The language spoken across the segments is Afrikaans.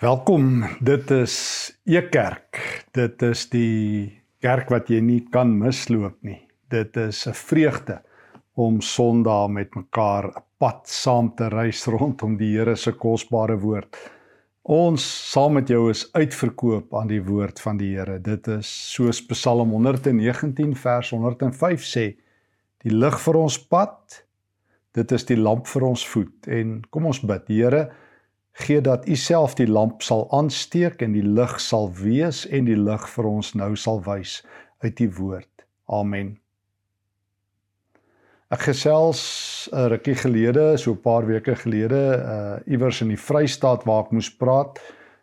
Welkom. Dit is Ekerk. Dit is die kerk wat jy nie kan misloop nie. Dit is 'n vreugde om Sondag met mekaar 'n pad saam te reis rondom die Here se kosbare woord. Ons saam met jou is uitverkoop aan die woord van die Here. Dit is soos Psalm 119 vers 105 sê: Die lig vir ons pad, dit is die lamp vir ons voet. En kom ons bid, Here, gee dat u self die lamp sal aansteek en die lig sal wees en die lig vir ons nou sal wys uit u woord. Amen. Ek gesels 'n rukkie gelede, so 'n paar weke gelede, uh iewers in die Vrystaat waar ek moes praat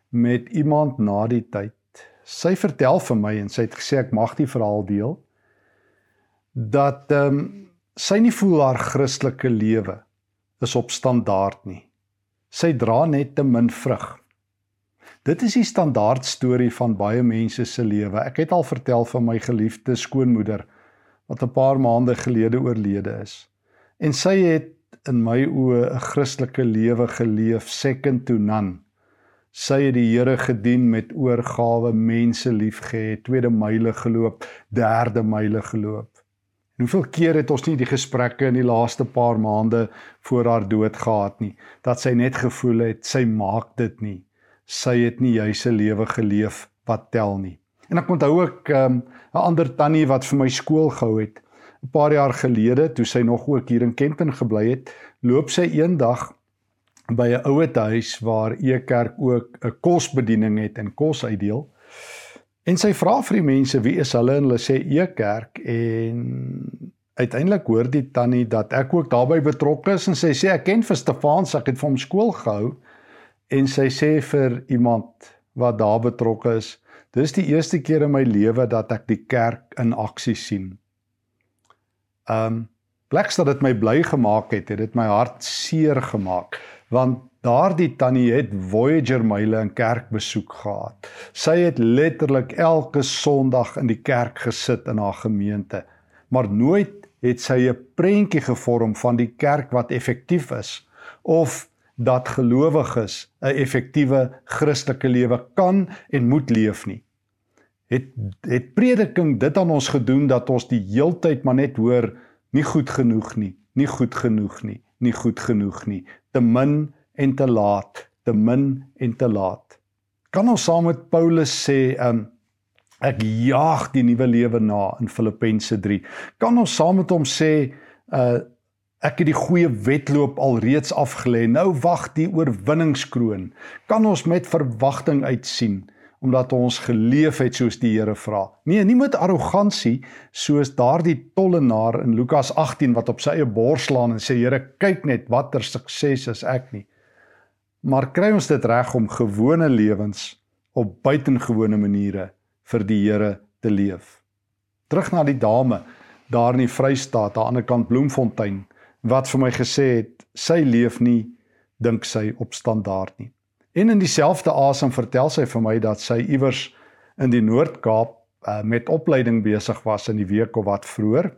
met iemand na die tyd. Sy vertel vir my en sy het gesê ek mag die verhaal deel dat ehm um, sy nie voel haar Christelike lewe is op standaard nie sy dra net te min vrug. Dit is die standaard storie van baie mense se lewe. Ek het al vertel van my geliefde skoonmoeder wat 'n paar maande gelede oorlede is. En sy het in my oë 'n Christelike lewe geleef, second to none. Sy het die Here gedien met oorgawe, mense liefgehad, tweede myle geloop, derde myle geloop. En hoeveel keer het ons nie die gesprekke in die laaste paar maande voor haar dood gehad nie dat sy net gevoel het sy maak dit nie. Sy het nie juis 'n lewe geleef wat tel nie. En ek onthou ook ehm, 'n um, ander tannie wat vir my skool gehou het. 'n Paar jaar gelede toe sy nog ook hier in Kempton gebly het, loop sy eendag by 'n ouete huis waar Ekerk ook 'n kosbediening het en kos uitdeel. En sy vra vir die mense wie is hulle? En hulle sê e kerk en uiteindelik hoor die tannie dat ek ook daarbey betrokke is en sy sê ek ken vir Stefans ek het vir hom skool gehou. En sy sê vir iemand wat daar betrokke is dis die eerste keer in my lewe dat ek die kerk in aksie sien. Um pleks dat dit my bly gemaak het, het dit my hart seer gemaak want Daardie tannie het Voyager myle in kerk besoek gehad. Sy het letterlik elke Sondag in die kerk gesit in haar gemeente, maar nooit het sy 'n prentjie gevorm van die kerk wat effektief is of dat gelowiges 'n effektiewe Christelike lewe kan en moet leef nie. Het het prediking dit aan ons gedoen dat ons die heeltyd maar net hoor nie goed genoeg nie, nie goed genoeg nie, nie goed genoeg nie, te min en te laat, te min en te laat. Kan ons saam met Paulus sê, um, ek jaag die nuwe lewe na in Filippense 3. Kan ons saam met hom sê, uh ek het die goeie wedloop alreeds afgelê. Nou wag die oorwinningskroon. Kan ons met verwagting uitsien omdat ons geleef het soos die Here vra. Nee, nie met arrogansie soos daardie tollenaar in Lukas 18 wat op sy eie bors slaan en sê Here, kyk net watter sukses is ek nie maar kry ons dit reg om gewone lewens op buitengewone maniere vir die Here te leef. Terug na die dame daar in die Vrystaat aan die ander kant Bloemfontein wat vir my gesê het sy leef nie dink sy op standaard nie. En in dieselfde asem vertel sy vir my dat sy iewers in die Noord-Kaap uh, met opleiding besig was in die week of wat vroeër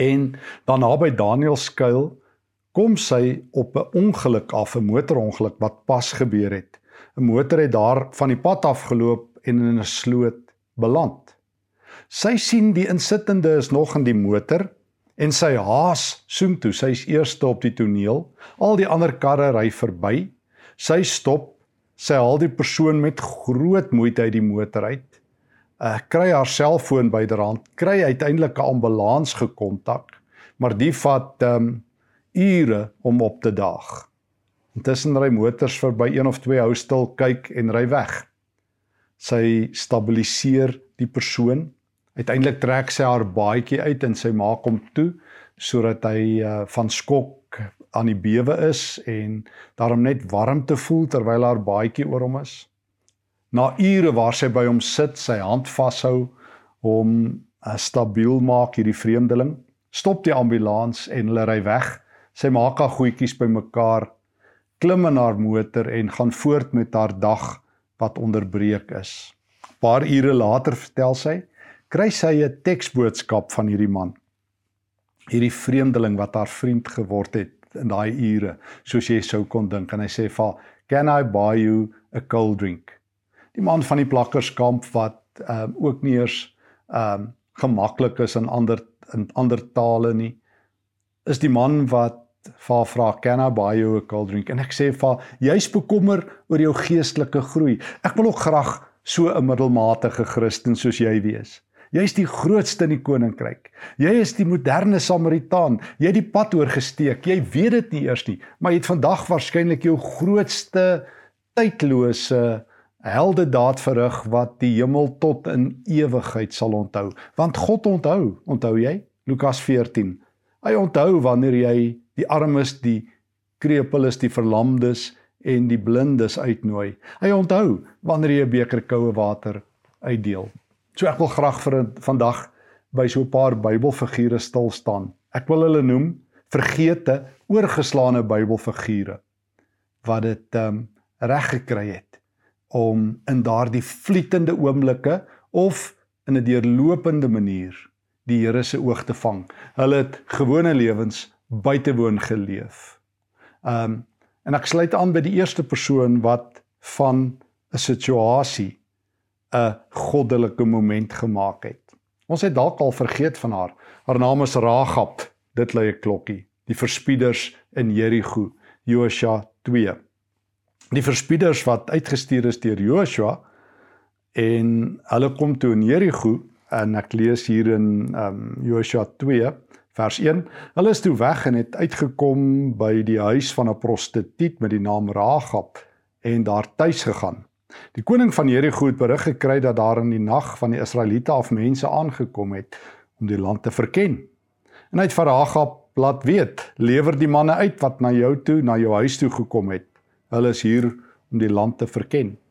en dan naby Danielskuil kom sy op 'n ongeluk af, 'n motorongeluk wat pas gebeur het. 'n Motor het daar van die pad afgeloop en in 'n sloot beland. Sy sien die insittende is nog in die motor en sy haas soontoe. Sy's eerste op die toneel. Al die ander karre ry verby. Sy stop. Sy haal die persoon met groot moeite uit die motor uit. Uh kry haar selfoon byderhand, kry uiteindelik 'n ambulans gekontak, maar die vat ehm um, ure om op te daag. Intussen ry motors verby een of twee hou stil, kyk en ry weg. Sy stabiliseer die persoon. Uiteindelik trek sy haar baadjie uit en sy maak hom toe sodat hy uh, van skok aan die bewe is en daarom net warmte voel terwyl haar baadjie oor hom is. Na ure waar sy by hom sit, sy hand vashou om uh, stabiel maak hierdie vreemdeling, stop die ambulans en hulle ry weg Sy maak haar goedjies bymekaar, klim in haar motor en gaan voort met haar dag wat onderbreek is. Paar ure later vertel sy, kry sy 'n teksboodskap van hierdie man. Hierdie vreemdeling wat haar vriend geword het in daai ure, soos jy sou kon dink en hy sê vir haar, "Can I buy you a cold drink?" Die man van die plakkerskamp wat ehm um, ook nie eers ehm um, gemaklik is in ander in ander tale nie, is die man wat haar vra, "Can I buy you a cold drink?" En ek sê haar, "Jy's bekommer oor jou geestelike groei. Ek wil ook graag so 'n middelmatige Christen soos jy wees." Jy's die grootste in die koninkryk. Jy is die moderne Samaritaan. Jy het die pad oorgesteek. Jy weet dit nie eers nie, maar jy het vandag waarskynlik jou grootste tydlose heldedaad verrig wat die hemel tot in ewigheid sal onthou. Want God onthou, onthou jy? Lukas 14. Hy onthou wanneer jy die armes, die krepeles, die verlamdes en die blindes uitnooi. Hy onthou wanneer jy 'n beker koue water uitdeel. So ek wil graag vir vandag by so 'n paar Bybelfigure stil staan. Ek wil hulle noem vergete, oorgeslaane Bybelfigure wat dit ehm um, reg gekry het om in daardie vlietende oomblikke of in 'n deurlopende manier die Here se oog te vang. Hulle het gewone lewens buitewoon geleef. Ehm um, en ek sluit aan by die eerste persoon wat van 'n situasie 'n goddelike moment gemaak het. Ons het dalk al vergeet van haar. Haar naam is Ragab. Dit lê 'n klokkie. Die verspieders in Jerigo, Joshua 2. Die verspieders wat uitgestuur is deur Joshua en hulle kom toe in Jerigo en ek lees hier in um Joshua 2 vers 1. Hulle is toe weg en het uitgekom by die huis van 'n prostituut met die naam Ragab en daar tuis gegaan. Die koning van Jerigo het berig gekry dat daar in die nag van die Israeliete af mense aangekom het om die land te verken. En hy het vir Hagab laat weet: "Lewer die manne uit wat na jou toe, na jou huis toe gekom het. Hulle is hier om die land te verken."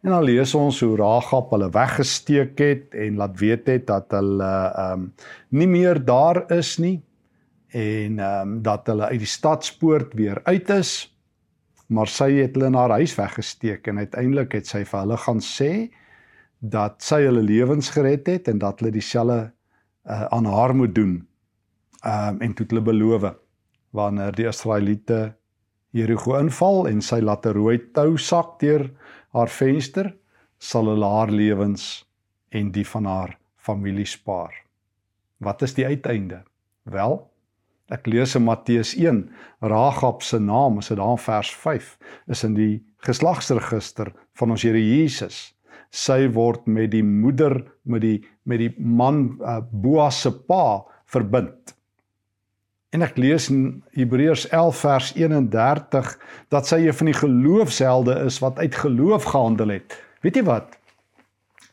En dan lees ons hoe Hagab hulle weggesteek het en laat weet het dat hulle ehm um, nie meer daar is nie en ehm um, dat hulle uit die stadspoort weer uit is maar sy het hulle na haar huis weggesteek en uiteindelik het sy vir hulle gaan sê dat sy hulle lewens gered het en dat hulle dieselfde uh, aan haar moet doen. Ehm um, en toe hulle beloof wanneer die Israeliete Jerigo inval en sy laat 'n rooi tou sak deur haar venster, sal hulle haar lewens en die van haar familie spaar. Wat is die uiteinde? Wel, Ek lees in Matteus 1, Ragab se naam, is dit daar in vers 5, is in die geslagsregister van ons Here Jesus. Sy word met die moeder met die met die man uh, Boas se pa verbind. En ek lees in Hebreërs 11 vers 31 dat sy een van die geloofshelde is wat uit geloof gehandel het. Weet jy wat?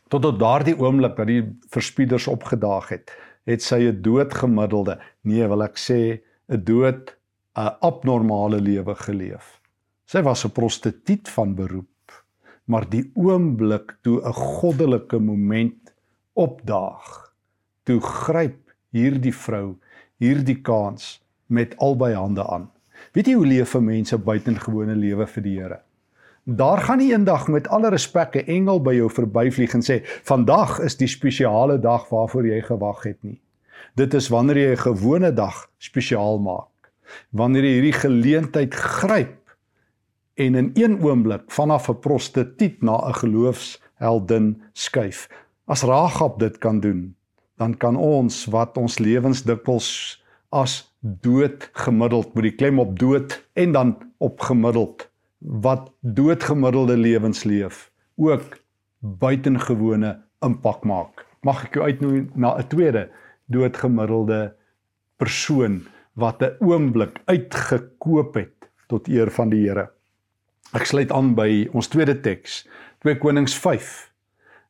Tot op daardie oomblik dat die verspieders opgedaag het, het sy 'n doodgemiddelde, nee, wil ek sê 'n dood 'n abnormale lewe geleef. Sy was 'n prostituut van beroep, maar die oomblik toe 'n goddelike moment opdaag, toe gryp hierdie vrou hierdie kans met albei hande aan. Weet jy hoe leef mense buitengewone lewe vir die Here? Daar gaan nie eendag met alle respek 'n engel by jou verbyvlieg en sê vandag is die spesiale dag waarvoor jy gewag het nie. Dit is wanneer jy 'n gewone dag spesiaal maak. Wanneer jy hierdie geleentheid gryp en in een oomblik vanaf 'n prostituut na 'n geloofsheldin skuif. As Ragab dit kan doen, dan kan ons wat ons lewens dikwels as dood gemiddeld met die klem op dood en dan op gemiddeld wat doodgemiddelde lewens leef ook buitengewone impak maak. Mag ek jou uitnooi na 'n tweede doodgemiddelde persoon wat 'n oomblik uitgekoop het tot eer van die Here. Ek sluit aan by ons tweede teks, 2 Konings 5.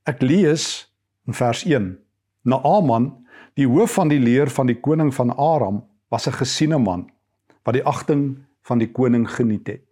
Ek lees in vers 1. Naaman, die hoof van die leer van die koning van Aram, was 'n gesiene man wat die agting van die koning geniet het.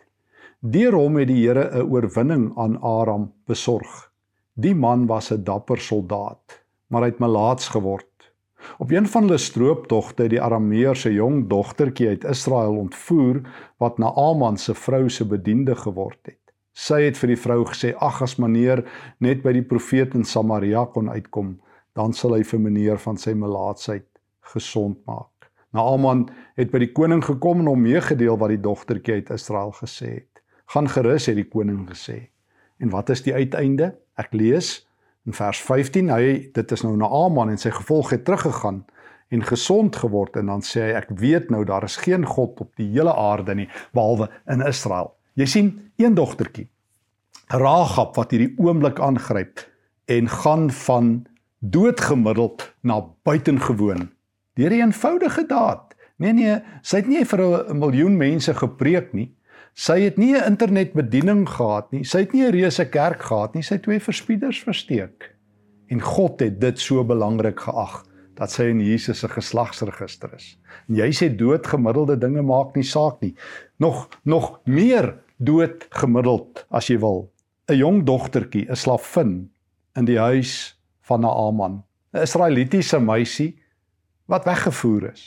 Deur hom het die Here 'n oorwinning aan Aram besorg. Die man was 'n dapper soldaat, maar hy het melaats geword. Op een van hulle strooptogte het die Arameërs se jong dogtertjie uit Israel ontvoer wat Naaman se vrou se bediende geword het. Sy het vir die vrou gesê: "Ag as meneer net by die profeet in Samaria kon uitkom, dan sal hy vir meneer van sy melaatsheid gesond maak." Naaman het by die koning gekom en hom meegedeel wat die dogtertjie uit Israel gesê het. Gaan gerus het die koning gesê. En wat is die uiteinde? Ek lees in vers 15, hy dit is nou na Aman en sy gevolg het teruggegaan en gesond geword en dan sê hy ek weet nou daar is geen god op die hele aarde nie behalwe in Israel. Jy sien een dogtertjie Rahab wat hierdie oomblik aangryp en gaan van doodgemiddeld na buitengewoon deur 'n eenvoudige daad. Nee nee, sy het nie vir 'n miljoen mense gepreek nie. Sy het nie 'n internetbediening gehad nie. Sy het nie 'n reuse kerk gehad nie. Sy het twee verspieders versteek. En God het dit so belangrik geag dat sy in Jesus se geslagsregister is. En jy sê doodgemiddelde dinge maak nie saak nie. Nog nog meer doodgemiddeld as jy wil. 'n Jong dogtertjie, 'n slavin in die huis van Naaman, 'n Israelitiese meisie wat weggevoer is.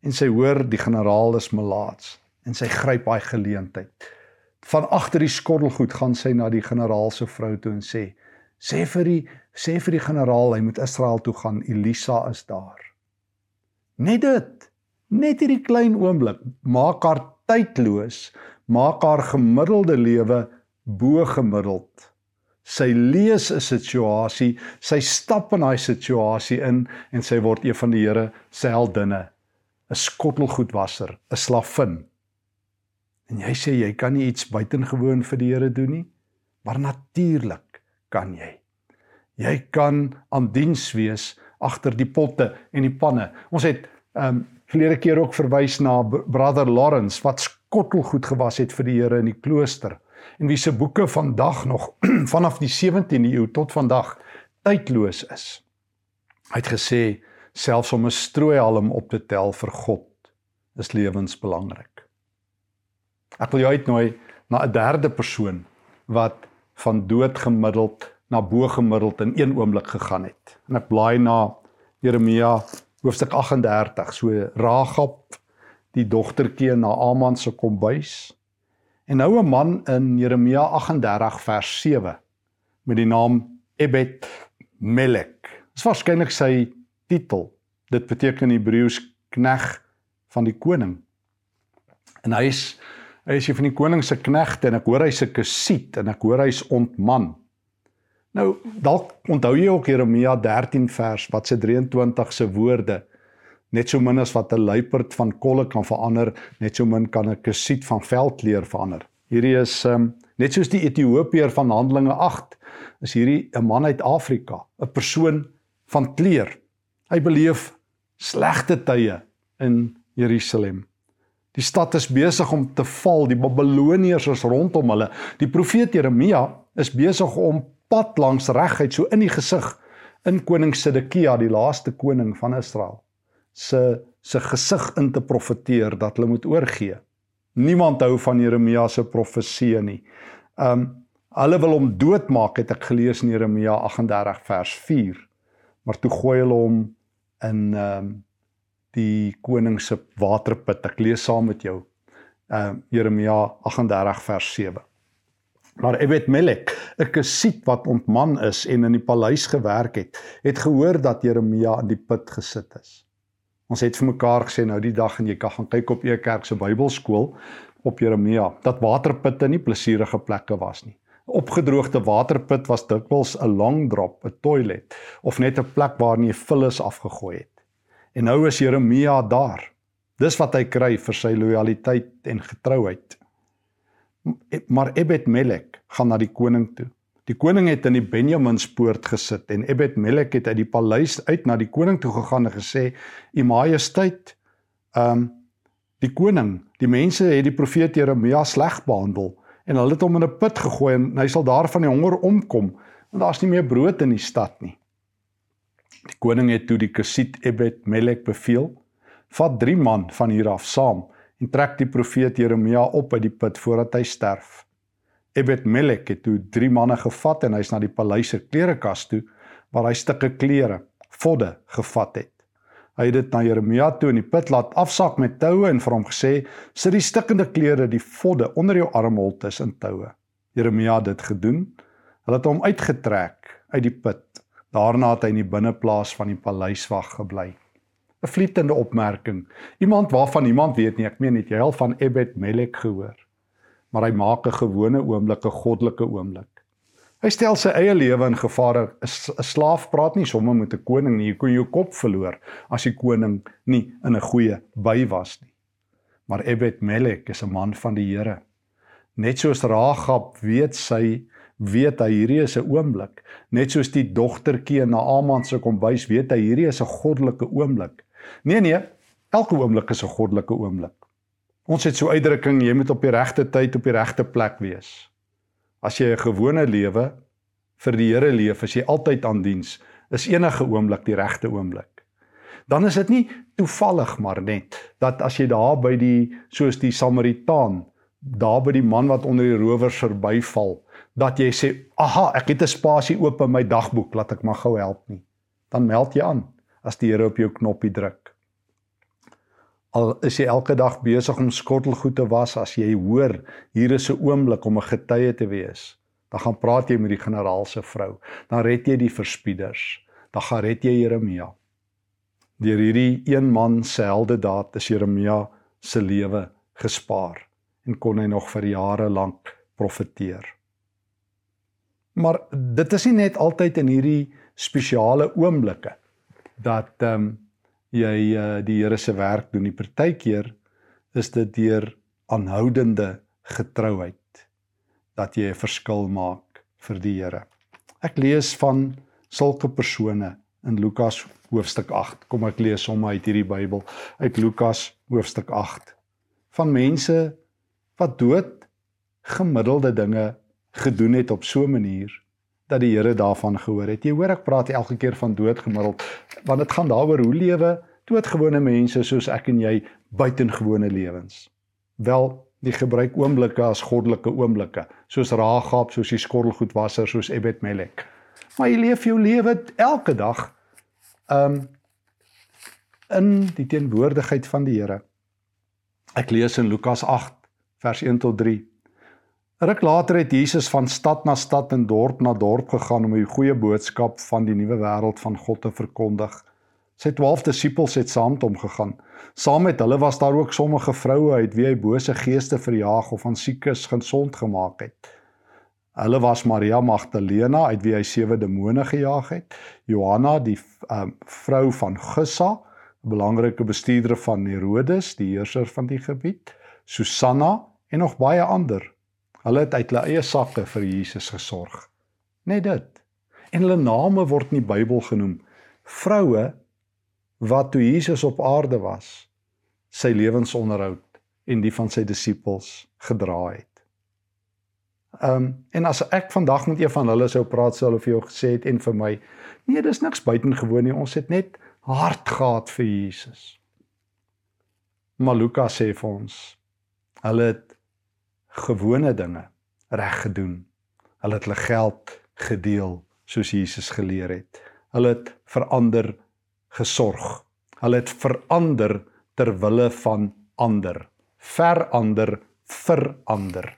En sy hoor die generaal is melaats en sy gryp daai geleentheid. Van agter die skottelgoed gaan sy na die generaal se vrou toe en sê: "Sê vir die sê vir die generaal hy moet Israel toe gaan. Elisa is daar." Net dit. Net hierdie klein oomblik maak haar tydloos, maak haar gemiddelde lewe bo gemiddeld. Sy lees 'n situasie, sy stap in daai situasie in en sy word een van die Here se heldinne, 'n skottelgoedwasser, 'n slavin. En jy sê jy kan nie iets buitengewoon vir die Here doen nie, maar natuurlik kan jy. Jy kan aan diens wees agter die potte en die panne. Ons het ehm um, verlede keer ook verwys na Brother Lawrence wat skottelgoed gewas het vir die Here in die klooster en wie se boeke vandag nog vanaf die 17de eeu tot vandag tydloos is. Hy het gesê selfs om 'n strooihalm op te tel vir God is lewensbelangrik. Ek wil jou uitnooi na 'n derde persoon wat van dood gemiddeld na bo gemiddeld in een oomblik gegaan het. En ek blaai na Jeremia hoofstuk 38, so Ragab die dogtertjie na Aman se kombuis. En nou 'n man in Jeremia 38 vers 7 met die naam Ebed Melek. Dis waarskynlik sy titel. Dit beteken in Hebreëus knegg van die koning. En hy is Hy is een van die koning se knegte en ek hoor hy's 'n kesiet en ek hoor hy's ontman. Nou dalk onthou jy ook Jeremia 13 vers wat se 23 se woorde net so min as wat 'n luiperd van kolle kan verander, net so min kan 'n kesiet van veldkleur verander. Hierdie is um, net soos die Ethiopiër van Handelinge 8 is hierdie 'n man uit Afrika, 'n persoon van kleur. Hy beleef slegte tye in Jerusalem. Die stad is besig om te val. Die Babiloniërs is rondom hulle. Die profeet Jeremia is besig om pad langs regheid so in die gesig in koning Sedekia, die laaste koning van Israel, se se gesig in te profeteer dat hulle moet oorgee. Niemand hou van Jeremia se profeseë nie. Um hulle wil hom doodmaak het ek gelees in Jeremia 38 vers 4. Maar toe gooi hulle hom in um die koning se waterput. Ek lees saam met jou. Uh Jeremia 38 vers 7. Maar Ebed Melek, 'n kesiet wat ontman is en in die paleis gewerk het, het gehoor dat Jeremia in die put gesit is. Ons het vir mekaar gesê nou die dag en jy kan gaan kyk op e kerk se Bybelskool op Jeremia dat waterputte nie plesierige plekke was nie. Opgedroogde waterput was dikwels 'n long drop, 'n toilet of net 'n plek waar jy vullis afgegooi het. En nou is Jeremia daar. Dis wat hy kry vir sy lojaliteit en getrouheid. Maar Ebed Melek gaan na die koning toe. Die koning het in die Benjaminspoort gesit en Ebed Melek het uit die paleis uit na die koning toe gegaan en gesê: "U Majesteit, ehm um, die koning, die mense het die profeet Jeremia sleg behandel en hulle het hom in 'n put gegooi en hy sal daar van die honger omkom want daar's nie meer brood in die stad nie." Die koning het toe die Kusit Ebed Melek beveel: "Vat 3 man van hier af saam en trek die profeet Jeremia op uit die put voordat hy sterf." Ebed Melek het toe 3 manne gevat en hy's na die paleis se klerekas toe waar hy stukke klere, vodde gevat het. Hy het dit na Jeremia toe in die put laat afsak met toue en vir hom gesê: "Sit die stikkende klere, die vodde onder jou armholtes in toue." Jeremia het dit gedoen. Hulle het hom uitgetrek uit die put Daarna het hy in die binneplaas van die paleiswag gebly. 'n Vlietende opmerking. Iemand waarvan niemand weet nie, ek meen net jy al van Ebed Melek gehoor. Maar hy maak 'n gewone oomblik 'n goddelike oomblik. Hy stel sy eie lewe in gevaar. 'n Slaaf praat nie sommer met 'n koning nie. Jy kon jou kop verloor as die koning nie in 'n goeie by was nie. Maar Ebed Melek is 'n man van die Here. Net soos Ragab weet sy weet hy hierdie is 'n oomblik. Net soos die dogtertjie na Aman se kombuis weet hy hierdie is 'n goddelike oomblik. Nee nee, elke oomblik is 'n goddelike oomblik. Ons het so uitdrukking jy moet op die regte tyd op die regte plek wees. As jy 'n gewone lewe vir die Here leef, as jy altyd aan diens, is enige oomblik die regte oomblik. Dan is dit nie toevallig maar net dat as jy daar by die soos die Samaritaan, daar by die man wat onder die rowers verbyval, dat jy sê, "Aha, ek het 'n spasie oop in my dagboek, laat ek maar gou help nie." Dan meld jy aan as die Here op jou knoppie druk. Al is jy elke dag besig om skottelgoed te was, as jy hoor hier is 'n oomblik om 'n getuie te wees, dan gaan praat jy met die generaal se vrou. Dan red jy die verspieders. Dan gaan red jy Jeremia. Deur hierdie een man se heldedaad is Jeremia se lewe gespaar en kon hy nog vir jare lank profeteer. Maar dit is nie net altyd in hierdie spesiale oomblikke dat ehm um, jy uh, die Here se werk doen. Die partykeer is dit deur aanhoudende getrouheid dat jy 'n verskil maak vir die Here. Ek lees van sulke persone in Lukas hoofstuk 8. Kom ek lees hom uit hierdie Bybel uit Lukas hoofstuk 8 van mense wat dood gemiddelde dinge gedoen het op so 'n manier dat die Here daarvan gehoor het. Jy hoor ek praat elke keer van doodgemiddeld want dit gaan daaroor hoe lewe doodgewone mense soos ek en jy buitengewone lewens. Wel, die gebruik oomblikke as goddelike oomblikke, soos Ragab, soos die skottelgoedwasser, soos Ebed Melek. Maar jy leef jou lewe elke dag um in die teenwoordigheid van die Here. Ek lees in Lukas 8 vers 1 tot 3. Ruk later het Jesus van stad na stad en dorp na dorp gegaan om die goeie boodskap van die nuwe wêreld van God te verkondig. Sy 12 disippels het saam met hom gegaan. Saam met hulle was daar ook sommige vroue uit wie hy bose geeste verjaag of aan siekes gesond gemaak het. Hulle was Maria Magdalena uit wie hy sewe demone gejaag het, Johanna die um, vrou van Gussa, 'n belangrike bestuurder van Herodes, die heerser van die gebied, Susanna en nog baie ander. Hulle het uit hulle eie sakke vir Jesus gesorg. Net dit. En hulle name word in die Bybel genoem. Vroue wat toe Jesus op aarde was, sy lewensonderhoud en die van sy disippels gedra het. Ehm um, en as ek vandag met een van hulle sou praat sou hulle vir jou gesê het en vir my, nee, dis niks buitengewoon nie. Ons het net hart gehad vir Jesus. Maar Lukas sê vir ons, hulle het gewone dinge reg gedoen. Hulle het hulle geld gedeel soos Jesus geleer het. Hulle het verander gesorg. Hulle het verander ter wille van ander. Verander verander.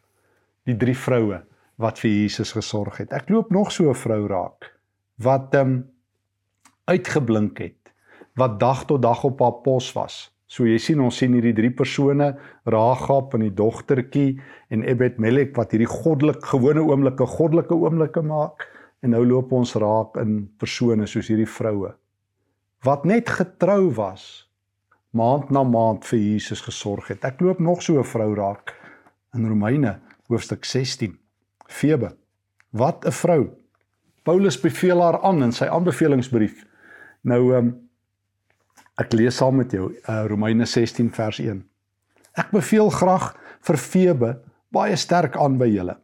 Die drie vroue wat vir Jesus gesorg het. Ek loop nog so 'n vrou raak wat ehm um, uitgeblink het, wat dag tot dag op haar pos was, So jy sien ons sien hierdie drie persone, Ragab en die dogtertjie en Ebed Melek wat hierdie goddelik gewone oomblikke goddelike oomblikke maak en nou loop ons raak in persone soos hierdie vroue wat net getrou was maand na maand vir Jesus gesorg het. Ek loop nog so 'n vrou raak in Romeine hoofstuk 16. Febe. Wat 'n vrou. Paulus beveel haar aan in sy aanbevelingsbrief. Nou ehm um, Ek lees saam met jou uh, Romeine 16 vers 1. Ek beveel graag vir Febe baie sterk aan by julle.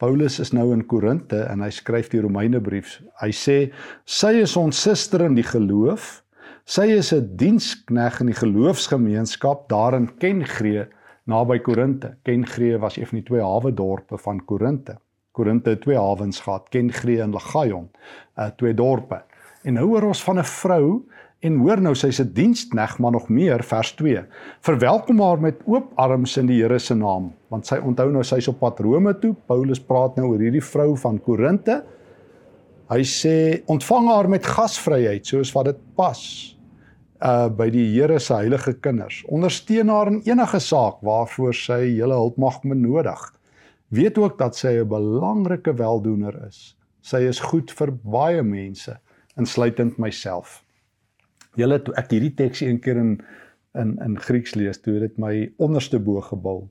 Paulus is nou in Korinte en hy skryf die Romeine brief. Hy sê sy is ons suster in die geloof. Sy is 'n dienskneg in die geloofsgemeenskap daar in Kengree naby Korinte. Kengree was een van die twee hawe dorpe van Korinte. Korinte het twee hawens gehad, Kengree en Legaion, uh, twee dorpe. En nou hoor ons van 'n vrou En hoor nou sy's 'n dienskneg maar nog meer vers 2. Verwelkom haar met oop arms in die Here se naam, want sy onthou nou sy's op pad Rome toe. Paulus praat nou oor hierdie vrou van Korinte. Hy sê ontvang haar met gasvryheid soos wat dit pas. uh by die Here se heilige kinders. Ondersteun haar in enige saak waarvoor sy julle hulp mag benodig. Weet ook dat sy 'n belangrike weldoener is. Sy is goed vir baie mense, insluitend myself. Julle toe ek hierdie teks een keer in in in Grieks lees, toe dit my onderste bo gebul.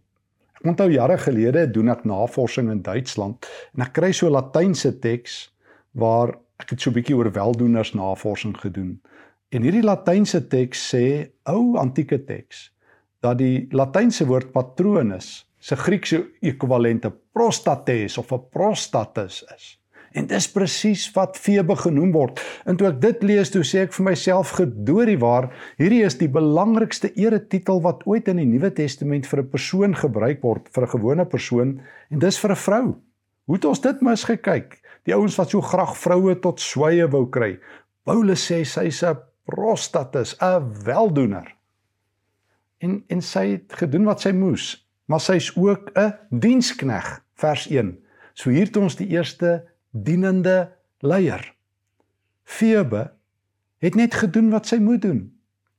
Ek onthou jare gelede doen ek navorsing in Duitsland en ek kry so 'n Latynse teks waar ek het so 'n bietjie oor weldoeners navorsing gedoen. En hierdie Latynse teks sê, ou antieke teks, dat die Latynse woord patronus se Griekse ekwivalente prostates of 'n prostatus is. En dis presies wat Febe genoem word. En toe ek dit lees, toe sê ek vir myself gedoorie waar, hierdie is die belangrikste eretitel wat ooit in die Nuwe Testament vir 'n persoon gebruik word, vir 'n gewone persoon, en dis vir 'n vrou. Hoe het ons dit misgekyk? Die ouens wat so graag vroue tot sweye wou kry. Paulus sê sy's 'n prostatus, 'n weldoener. En en sy het gedoen wat sy moes, maar sy's ook 'n dienskneg, vers 1. So hier het ons die eerste dienende leier. Febe het net gedoen wat sy moet doen.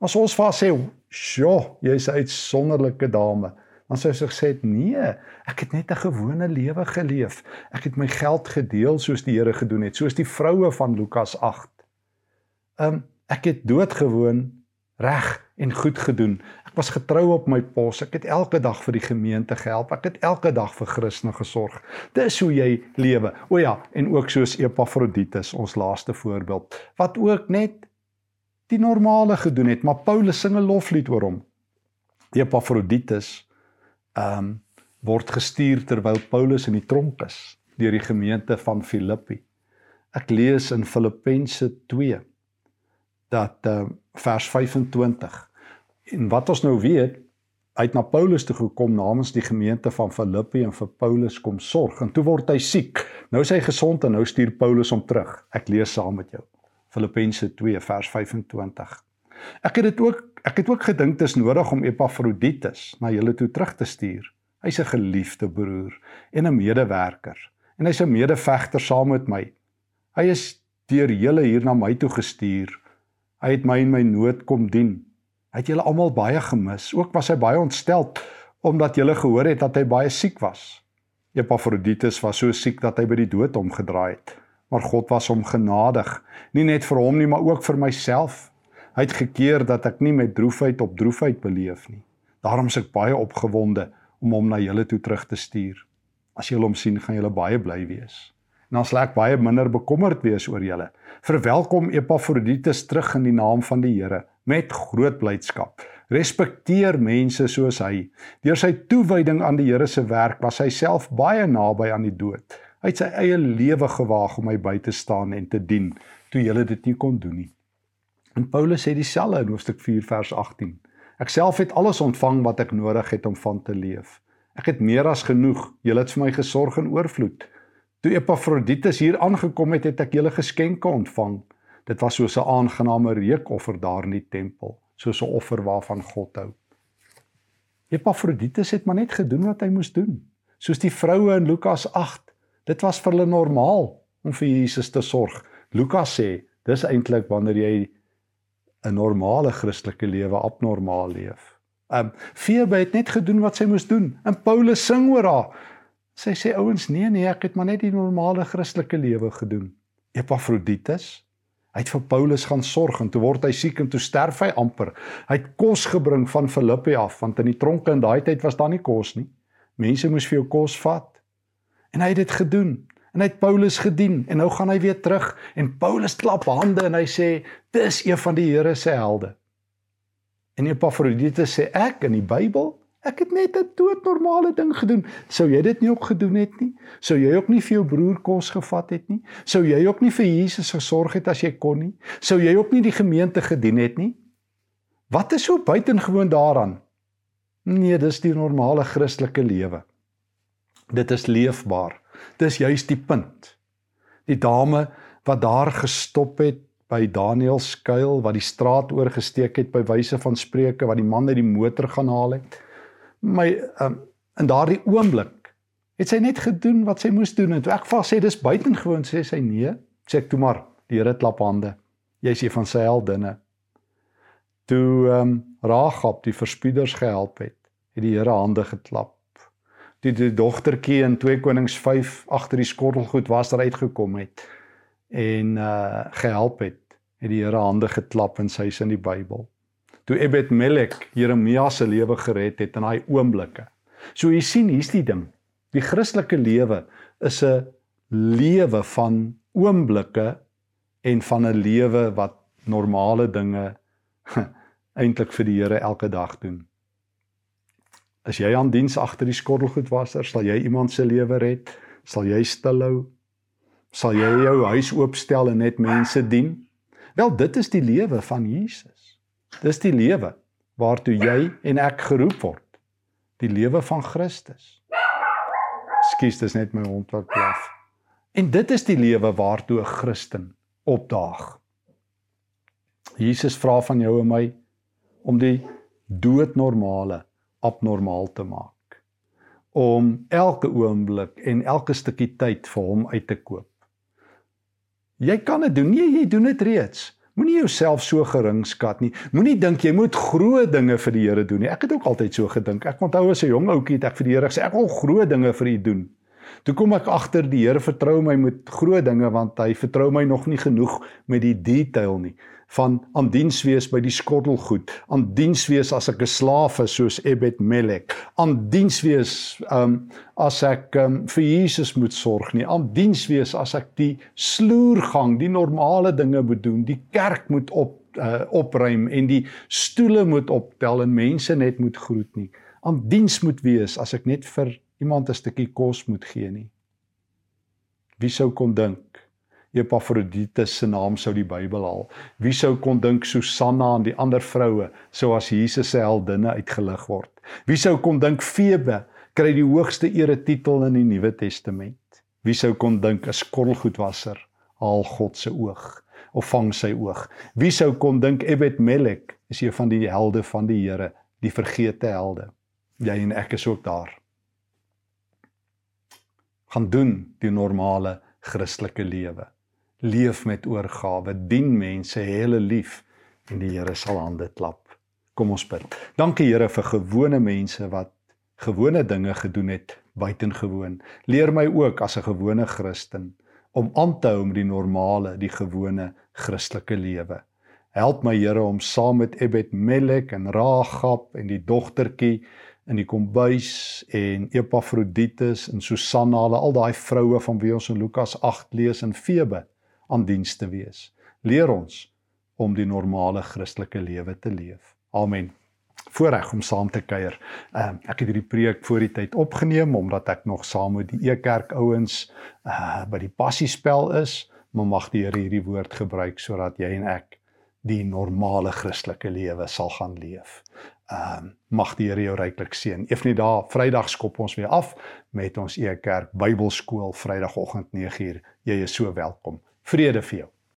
As ons vir haar sê, "Sjoe, jy's 'n uitsonderlike dame." Dan sou sy gesê het: "Nee, ek het net 'n gewone lewe geleef. Ek het my geld gedeel soos die Here gedoen het, soos die vroue van Lukas 8. Um ehm, ek het doodgewoon reg en goed gedoen. Ek was getrou op my pos. Ek het elke dag vir die gemeente gehelp. Ek het elke dag vir Christene gesorg. Dis hoe jy lewe. O ja, en ook soos Epafroditus, ons laaste voorbeeld, wat ook net die normale gedoen het, maar Paulus sing 'n loflied oor hom. Epafroditus ehm um, word gestuur terwyl Paulus in die tronk is deur die gemeente van Filippi. Ek lees in Filippense 2 dat ehm uh, vers 25 en wat ons nou weet uit na Paulus toe gekom namens die gemeente van Filippi en vir Paulus kom sorg en toe word hy siek. Nou is hy gesond en nou stuur Paulus hom terug. Ek lees saam met jou. Filippense 2 vers 25. Ek het dit ook ek het ook gedink dit is nodig om Epafroditus na julle toe terug te stuur. Hy's 'n geliefde broer en 'n medewerker en hy's 'n medevegter saam met my. Hy is deur julle hier na my toe gestuur. Hy het my in my nood kom dien. Hy het julle almal baie gemis. Ook was hy baie ontstel omdat julle gehoor het dat hy baie siek was. Epafroditus was so siek dat hy by die dood omgedraai het. Maar God was hom genadig, nie net vir hom nie, maar ook vir myself Hy het gekeer dat ek nie met droefheid op droefheid beleef nie. Daarom is ek baie opgewonde om hom na julle toe terug te stuur. As julle hom sien, gaan julle baie bly wees. En dan sal ek baie minder bekommerd wees oor julle. Verwelkom Epafroditus terug in die naam van die Here met groot blydskap. Respekteer mense soos hy. Deur sy toewyding aan die Here se werk was hy self baie naby aan die dood. Hy het sy eie lewe gewaag om my by te staan en te dien toe julle dit nie kon doen nie. En Paulus sê dieselfde in hoofstuk 4 vers 18. Ek self het alles ontvang wat ek nodig het om van te leef. Ek het meer as genoeg. Julle het vir my gesorg in oorvloed. Toe Epafroditus hier aangekom het, het ek julle geskenke ontvang. Dit was soos 'n aangename reukoffer daar in die tempel, soos 'n offer waarvan God hou. Epafroditus het maar net gedoen wat hy moes doen, soos die vroue in Lukas 8. Dit was vir hulle normaal om vir Jesus te sorg. Lukas sê, dis eintlik wanneer jy 'n normale Christelike lewe abnormaal leef. Um Febe het net gedoen wat sy moes doen. En Paulus sing oor haar. Sy sê ouens, nee nee, ek het maar net die normale Christelike lewe gedoen. Epafroditus, hy het vir Paulus gaan sorg en toe word hy siek en toe sterf hy amper. Hy het kos gebring van Filippi af want in die tronke in daai tyd was daar nie kos nie. Mense moes vir jou kos vat. En hy het dit gedoen en hy het Paulus gedien en nou gaan hy weer terug en Paulus klap hande en hy sê dis een van die Here se helde. En Epafroditus sê ek in die Bybel, ek het net 'n doodnormale ding gedoen. Sou jy dit nie ook gedoen het nie? Sou jy ook nie vir jou broer kos gevat het nie? Sou jy ook nie vir Jesus gesorg het as jy kon nie? Sou jy ook nie die gemeente gedien het nie? Wat is so buitengewoon daaraan? Nee, dis die normale Christelike lewe. Dit is leefbaar. Dis juist die punt. Die dame wat daar gestop het by Daniel se skuil wat die straat oorgesteek het by wyse van spreuke wat die man uit die motor gaan haal het. My um, in daardie oomblik het sy net gedoen wat sy moes doen en toe ek vas sê dis buitengewoon sê sy nee, sê ek toe maar die Here klap hande. Jy is een van sy heldinne. Toe ehm um, Ragab die verspieders gehelp het, het die Here hande geklap. Toe die dogtertjie in 2 Konings 5 agter die skottelgoed was daar uitgekom het en uh gehelp het, het die Here hande geklap en sy is in die Bybel. Toe Ebed Melek Jeremia se lewe gered het in daai oomblikke. So jy sien, hier's die ding. Die Christelike lewe is 'n lewe van oomblikke en van 'n lewe wat normale dinge eintlik vir die Here elke dag doen. As jy aan diens agter die skottelgoedwasser, sal jy iemand se lewe red, sal jy stilhou, sal jy jou huis oopstel en net mense dien? Wel, dit is die lewe van Jesus. Dis die lewe waartoe jy en ek geroep word. Die lewe van Christus. Skus, dis net my hond wat blaf. En dit is die lewe waartoe 'n Christen opdaag. Jesus vra van jou en my om die doodnormale abnormaal te maak. Om elke oomblik en elke stukkie tyd vir hom uit te koop. Jy kan dit doen. Nee, jy doen dit reeds. Moenie jouself so gering skat nie. Moenie dink jy moet groot dinge vir die Here doen nie. Ek het ook altyd so gedink. Ek onthou as 'n jong ouetjie het ek vir die Here gesê ek wil groot dinge vir U doen. Toe kom ek agter die Here vertrou my met groot dinge want hy vertrou my nog nie genoeg met die detail nie van aan diens wees by die skottelgoed, aan diens wees as ek 'n slaaf is soos Ebed Melek, aan diens wees um as ek um, vir Jesus moet sorg nie, aan diens wees as ek die sloergang, die normale dinge moet doen, die kerk moet op uh, opruim en die stoele moet optel en mense net moet groet nie. Aan diens moet wees as ek net vir iemand 'n stukkie kos moet gee nie. Wie sou kon dink Epafroditus se naam sou die Bybel haal? Wie sou kon dink Susanna en die ander vroue sou as Jesus se heldinne uitgelig word? Wie sou kon dink Febe kry die hoogste eretitel in die Nuwe Testament? Wie sou kon dink 'n skottelgoedwasser haal God se oog of vang sy oog? Wie sou kon dink Ebed Melek is een van die helde van die Here, die vergete helde? Jy en ek is ook daar gaan doen die normale Christelike lewe. Leef met oorgawe, dien mense, hê hulle lief en die Here sal hande klap. Kom ons bid. Dankie Here vir gewone mense wat gewone dinge gedoen het buitengewoon. Leer my ook as 'n gewone Christen om aan te hou met die normale, die gewone Christelike lewe. Help my Here om saam met Ebed Melek en Ragab en die dogtertjie in die kombuis en Epafroditus en Susanna, hulle al daai vroue van wie ons in Lukas 8 lees in Febe aan diens te wees. Leer ons om die normale Christelike lewe te leef. Amen. Voorreg om saam te kuier. Ehm uh, ek het hierdie preek voor die tyd opgeneem omdat ek nog saam met die Ekerk ouens uh by die passiespel is, maar mag die Here hierdie woord gebruik sodat jy en ek die normale Christelike lewe sal gaan leef ehm um, mag die Here jou ryklik seën. Eefnie daar Vrydag skop ons weer af met ons Ekerk Bybelskool Vrydagoggend 9uur. Jy is so welkom. Vrede vir jou.